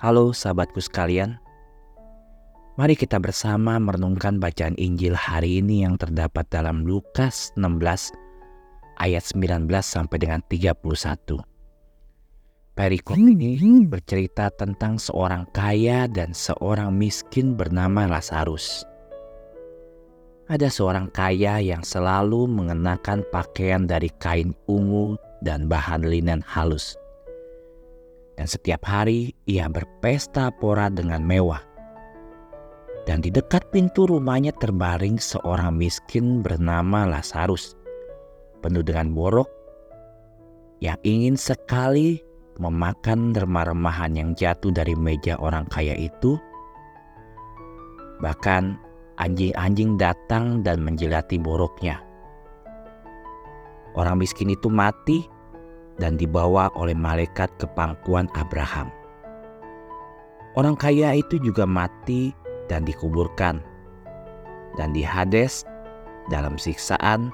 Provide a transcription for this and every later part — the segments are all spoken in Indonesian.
Halo sahabatku sekalian, mari kita bersama merenungkan bacaan Injil hari ini yang terdapat dalam Lukas 16 ayat 19 sampai dengan 31. Perikop ini bercerita tentang seorang kaya dan seorang miskin bernama Lazarus. Ada seorang kaya yang selalu mengenakan pakaian dari kain ungu dan bahan linen halus dan setiap hari ia berpesta pora dengan mewah. Dan di dekat pintu rumahnya terbaring seorang miskin bernama Lazarus, penuh dengan borok, yang ingin sekali memakan remah-remahan yang jatuh dari meja orang kaya itu. Bahkan anjing-anjing datang dan menjelati boroknya. Orang miskin itu mati dan dibawa oleh malaikat ke pangkuan Abraham. Orang kaya itu juga mati dan dikuburkan. Dan di Hades, dalam siksaan,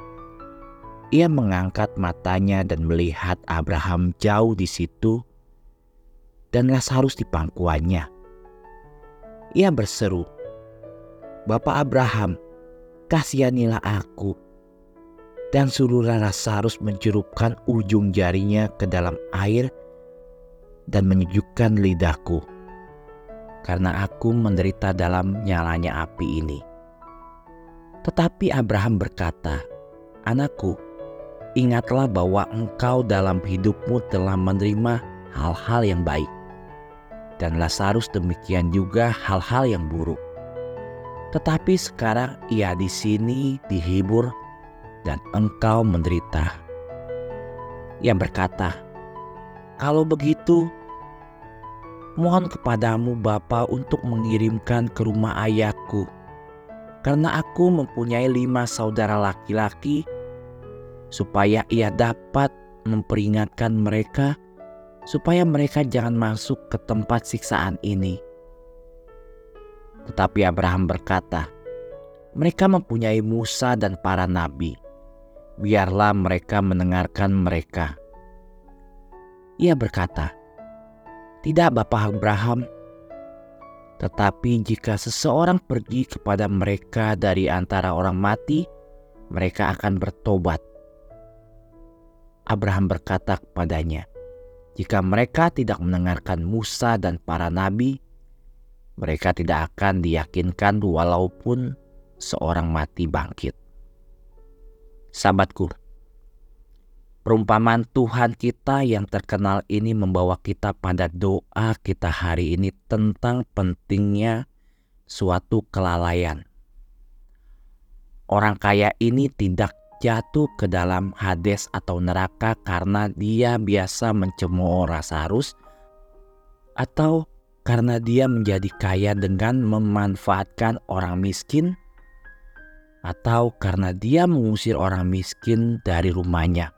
ia mengangkat matanya dan melihat Abraham jauh di situ dan Lazarus di pangkuannya. Ia berseru, Bapak Abraham, kasihanilah aku dan suruhlah Lazarus mencurupkan ujung jarinya ke dalam air dan menyejukkan lidahku, karena aku menderita dalam nyalanya api ini. Tetapi Abraham berkata, Anakku, ingatlah bahwa engkau dalam hidupmu telah menerima hal-hal yang baik, dan Lazarus demikian juga hal-hal yang buruk. Tetapi sekarang ia di sini dihibur dan engkau menderita. Yang berkata, Kalau begitu, mohon kepadamu Bapa untuk mengirimkan ke rumah ayahku, karena aku mempunyai lima saudara laki-laki, supaya ia dapat memperingatkan mereka, supaya mereka jangan masuk ke tempat siksaan ini. Tetapi Abraham berkata, mereka mempunyai Musa dan para nabi biarlah mereka mendengarkan mereka. Ia berkata, "Tidak, Bapak Abraham, tetapi jika seseorang pergi kepada mereka dari antara orang mati, mereka akan bertobat." Abraham berkata kepadanya, "Jika mereka tidak mendengarkan Musa dan para nabi, mereka tidak akan diyakinkan walaupun seorang mati bangkit." Sahabatku, perumpamaan Tuhan kita yang terkenal ini membawa kita pada doa kita hari ini tentang pentingnya suatu kelalaian. Orang kaya ini tidak jatuh ke dalam Hades atau neraka karena dia biasa mencemooh Lazarus atau karena dia menjadi kaya dengan memanfaatkan orang miskin atau karena dia mengusir orang miskin dari rumahnya.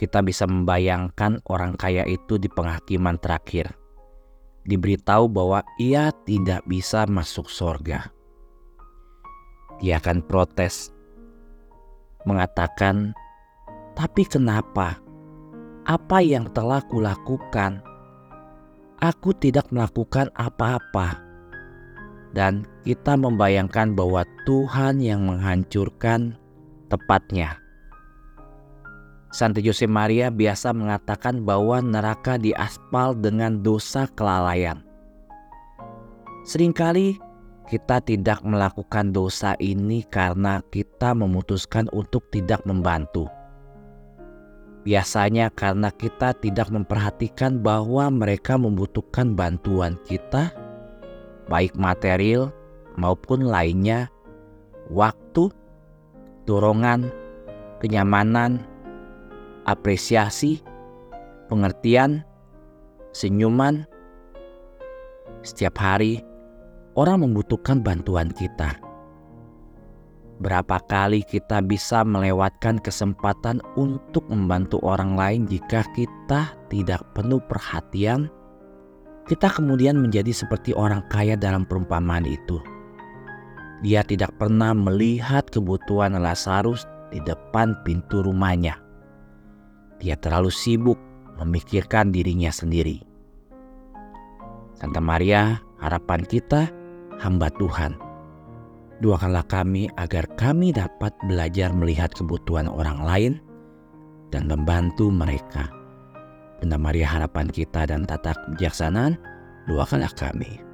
Kita bisa membayangkan orang kaya itu di penghakiman terakhir. Diberitahu bahwa ia tidak bisa masuk surga. Dia akan protes, mengatakan, "Tapi kenapa? Apa yang telah kulakukan? Aku tidak melakukan apa-apa." Dan kita membayangkan bahwa Tuhan yang menghancurkan tepatnya. Santo Jose Maria biasa mengatakan bahwa neraka diaspal dengan dosa kelalaian. Seringkali kita tidak melakukan dosa ini karena kita memutuskan untuk tidak membantu. Biasanya karena kita tidak memperhatikan bahwa mereka membutuhkan bantuan kita baik material maupun lainnya, waktu, dorongan, kenyamanan, apresiasi, pengertian, senyuman. Setiap hari, orang membutuhkan bantuan kita. Berapa kali kita bisa melewatkan kesempatan untuk membantu orang lain jika kita tidak penuh perhatian? Kita kemudian menjadi seperti orang kaya dalam perumpamaan itu. Dia tidak pernah melihat kebutuhan Lazarus di depan pintu rumahnya. Dia terlalu sibuk memikirkan dirinya sendiri. Santa Maria, harapan kita, hamba Tuhan. Doakanlah kami agar kami dapat belajar melihat kebutuhan orang lain dan membantu mereka. Bunda Maria harapan kita dan tata kebijaksanaan, doakanlah kami.